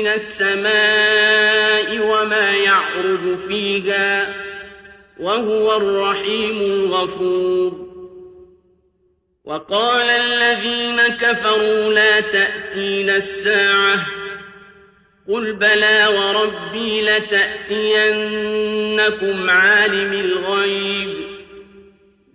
من السماء وما يعرج فيها وهو الرحيم الغفور. وقال الذين كفروا لا تأتين الساعة قل بلى وربي لتأتينكم عالم الغيب.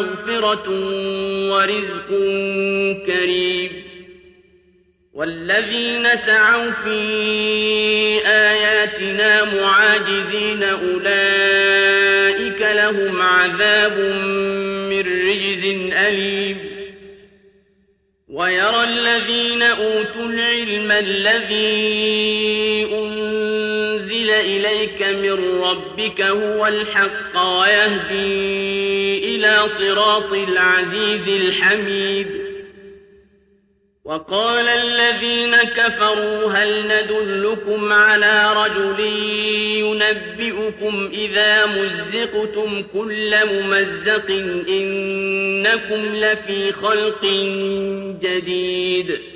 مغفرة ورزق كريم والذين سعوا في آياتنا معاجزين أولئك لهم عذاب من رجز أليم ويرى الذين أوتوا العلم الذي أنزل إليك من ربك هو الحق ويهدي إلى صراط العزيز الحميد وقال الذين كفروا هل ندلكم على رجل ينبئكم إذا مزقتم كل ممزق إنكم لفي خلق جديد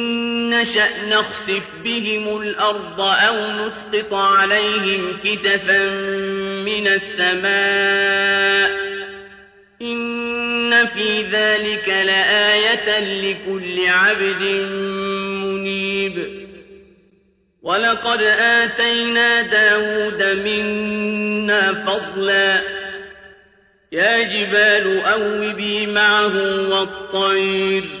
نشأ نخسف بهم الأرض أو نسقط عليهم كسفا من السماء إن في ذلك لآية لكل عبد منيب ولقد آتينا داود منا فضلا يا جبال أوبي معه والطير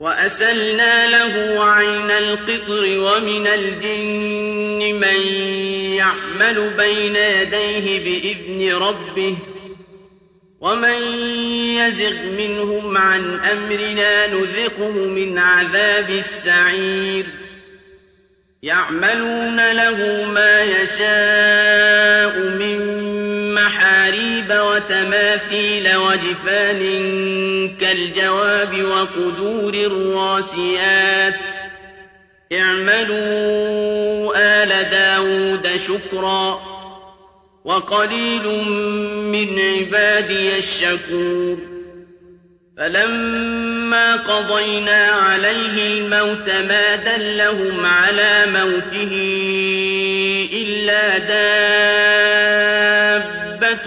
وأسلنا له عين القطر ومن الجن من يعمل بين يديه بإذن ربه ومن يزغ منهم عن أمرنا نذقه من عذاب السعير. يعملون له ما يشاء من محاريب وتماثيل وجفان كالجواب وقدور الراسيات اعملوا آل داود شكرا وقليل من عبادي الشكور فلما قضينا عليه الموت ما دلهم على موته إلا دابة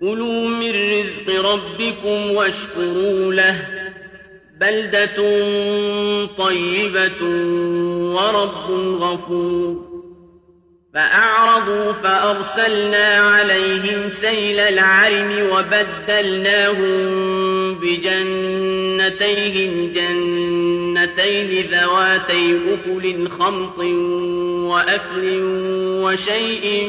كلوا من رزق ربكم واشكروا له بلدة طيبة ورب غفور فأعرضوا فأرسلنا عليهم سيل العرم وبدلناهم بجنتيهم جنتين ذواتي أكل خمط وأثل وشيء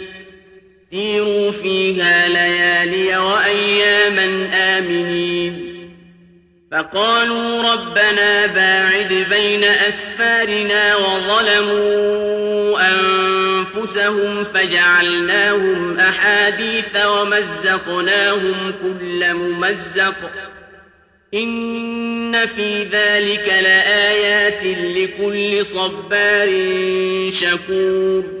سيروا فيها ليالي وأياما آمنين. فقالوا ربنا باعد بين أسفارنا وظلموا أنفسهم فجعلناهم أحاديث ومزقناهم كل ممزق. إن في ذلك لآيات لكل صبار شكور.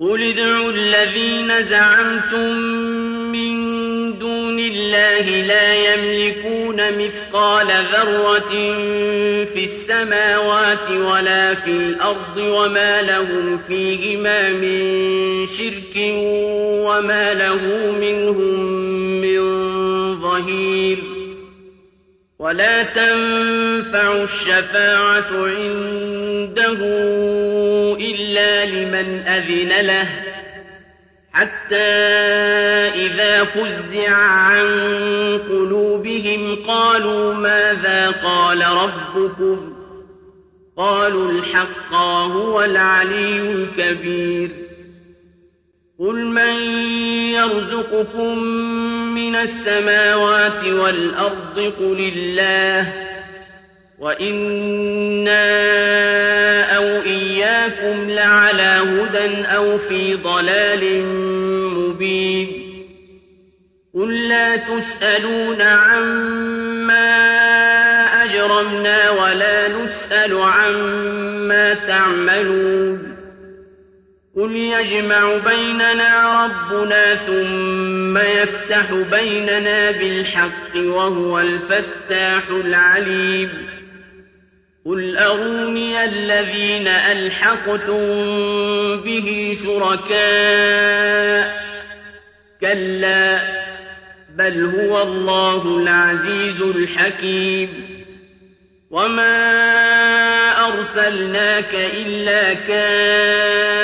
قُلِ ادْعُوا الَّذِينَ زَعَمْتُم مِّن دُونِ اللَّهِ لَا يَمْلِكُونَ مِثْقَالَ ذَرَّةٍ فِي السَّمَاوَاتِ وَلَا فِي الْأَرْضِ وَمَا لَهُمْ فِيهِمَا مِن شِرْكٍ وَمَا لَهُ مِنْهُم مِّن ظَهِيرٍ وَلَا تَنفَعُ الشَّفَاعَةُ عِندَهُ إِلَّا لِمَنْ أَذِنَ لَهُ حَتَّىٰ إِذَا فُزِّعَ عَن قُلُوبِهِمْ قَالُوا مَاذَا قَالَ رَبُّكُمْ ۖ؟ قَالُوا الْحَقَّ وَهُوَ الْعَلِيُّ الْكَبِيرُ. قُلْ مَن يَرْزُقُكُم مِّنَ السَّمَاوَاتِ وَالْأَرْضِ؟ قُلِ اللَّهُ ۖ. وَإِنَّا أَوْ إِيَّاكُمْ لَعَلَىٰ هُدًى أَوْ فِي ضَلَالٍ مُّبِينٍ قُل لَّا تُسْأَلُونَ عَمَّا أَجْرَمْنَا وَلَا نُسْأَلُ عَمَّا تَعْمَلُونَ قُلْ يَجْمَعُ بَيْنَنَا رَبُّنَا ثُمَّ يَفْتَحُ بَيْنَنَا بِالْحَقِّ وَهُوَ الْفَتَّاحُ الْعَلِيمُ قُلْ أَرُونِيَ الَّذِينَ أَلْحَقْتُم بِهِ شُرَكَاءَ ۖ كَلَّا بَلْ هُوَ اللَّهُ الْعَزِيزُ الْحَكِيمُ وَمَا أَرْسَلْنَاكَ إِلَّا كَافَّةً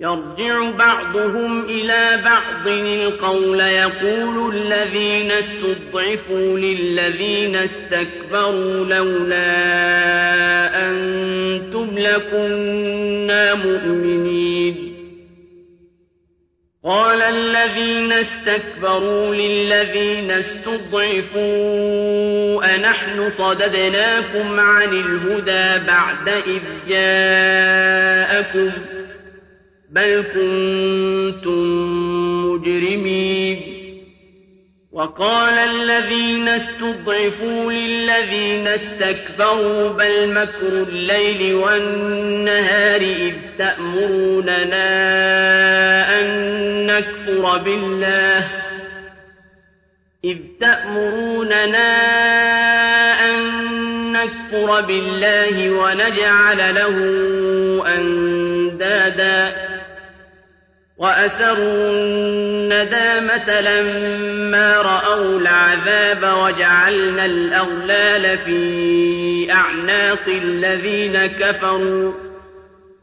يرجع بعضهم إلى بعض القول يقول الذين استضعفوا للذين استكبروا لولا أنتم لكنا مؤمنين. قال الذين استكبروا للذين استضعفوا أنحن صددناكم عن الهدى بعد إذ جاءكم ۖ بل كنتم مجرمين وقال الذين استضعفوا للذين استكبروا بل مكر الليل والنهار إذ تأمروننا أن نكفر بالله إذ تأمروننا أن نكفر بالله ونجعل له أندادا وأسروا الندامة لما رأوا العذاب وجعلنا الأغلال في أعناق الذين كفروا.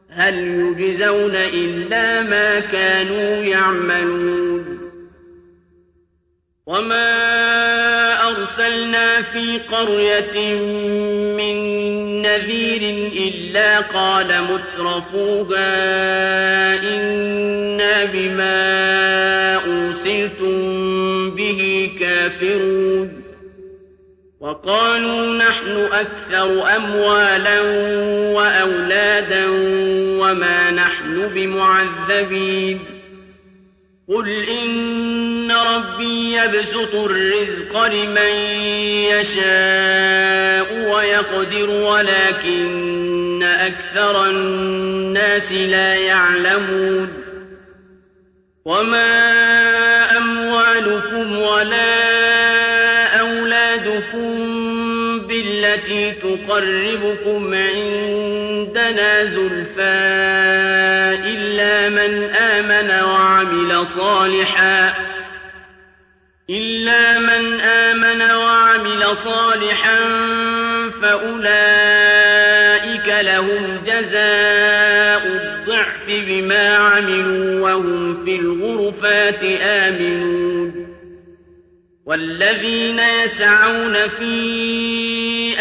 هل يجزون إلا ما كانوا يعملون. وما أرسلنا في قرية من نذير إلا قال مترفوها إنا بما أرسلتم به كافرون. وقالوا نحن أكثر أموالا وأولادا وما نحن بمعذبين. قل إن ربي يبسط الرزق لمن يشاء ويقدر ولكن أكثر الناس لا يعلمون. وما أموالكم ولا أولادكم بالتي تقربكم عندنا زلفى من آمن وعمل صالحا. إلا من آمن وعمل صالحا فأولئك لهم جزاء الضعف بما عملوا وهم في الغرفات آمنون. والذين يسعون في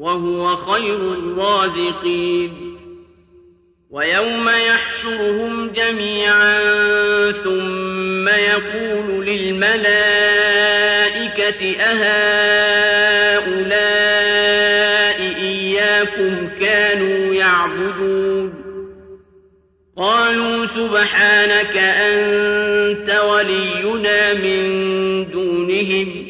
وهو خير الرازقين. ويوم يحشرهم جميعا ثم يقول للملائكة أهؤلاء إياكم كانوا يعبدون. قالوا سبحانك أنت ولينا من دونهم.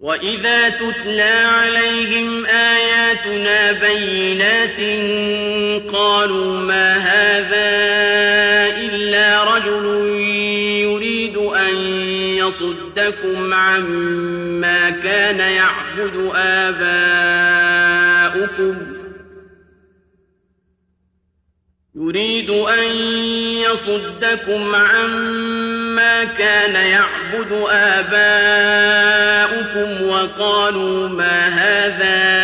وإذا تتلى عليهم آياتنا بينات قالوا ما هذا إلا رجل يريد أن يصدكم عما كان يعبد آباؤكم يريد أن يصدكم عما كان يعبد آباؤكم وقالوا ما هذا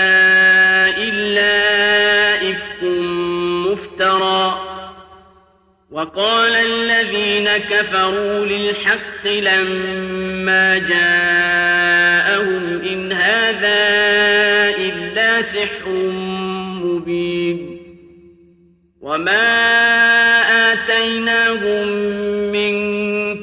إلا إفك مفترى. وقال الذين كفروا للحق لما جاءهم إن هذا إلا سحر مبين. وما آتيناهم من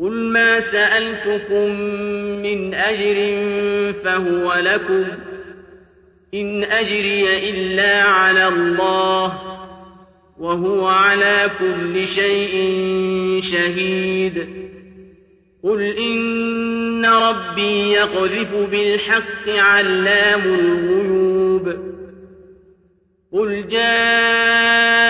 قل ما سألتكم من أجر فهو لكم إن أجري إلا على الله وهو على كل شيء شهيد قل إن ربي يقذف بالحق علام الغيوب قل جاء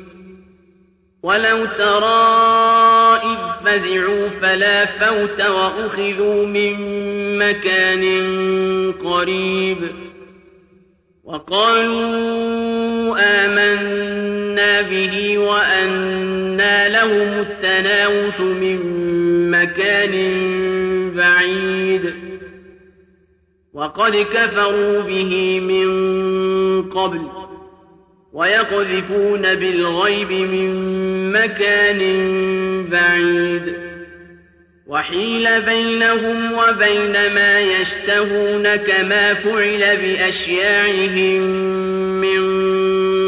ولو ترى إذ فزعوا فلا فوت وأخذوا من مكان قريب وقالوا آمنا به وأنى لهم التناوش من مكان بعيد وقد كفروا به من قبل ويقذفون بالغيب من مكان بعيد. وحيل بينهم وبين ما يشتهون كما فعل بأشياعهم من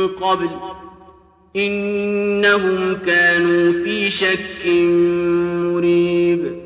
قبل. إنهم كانوا في شك مريب.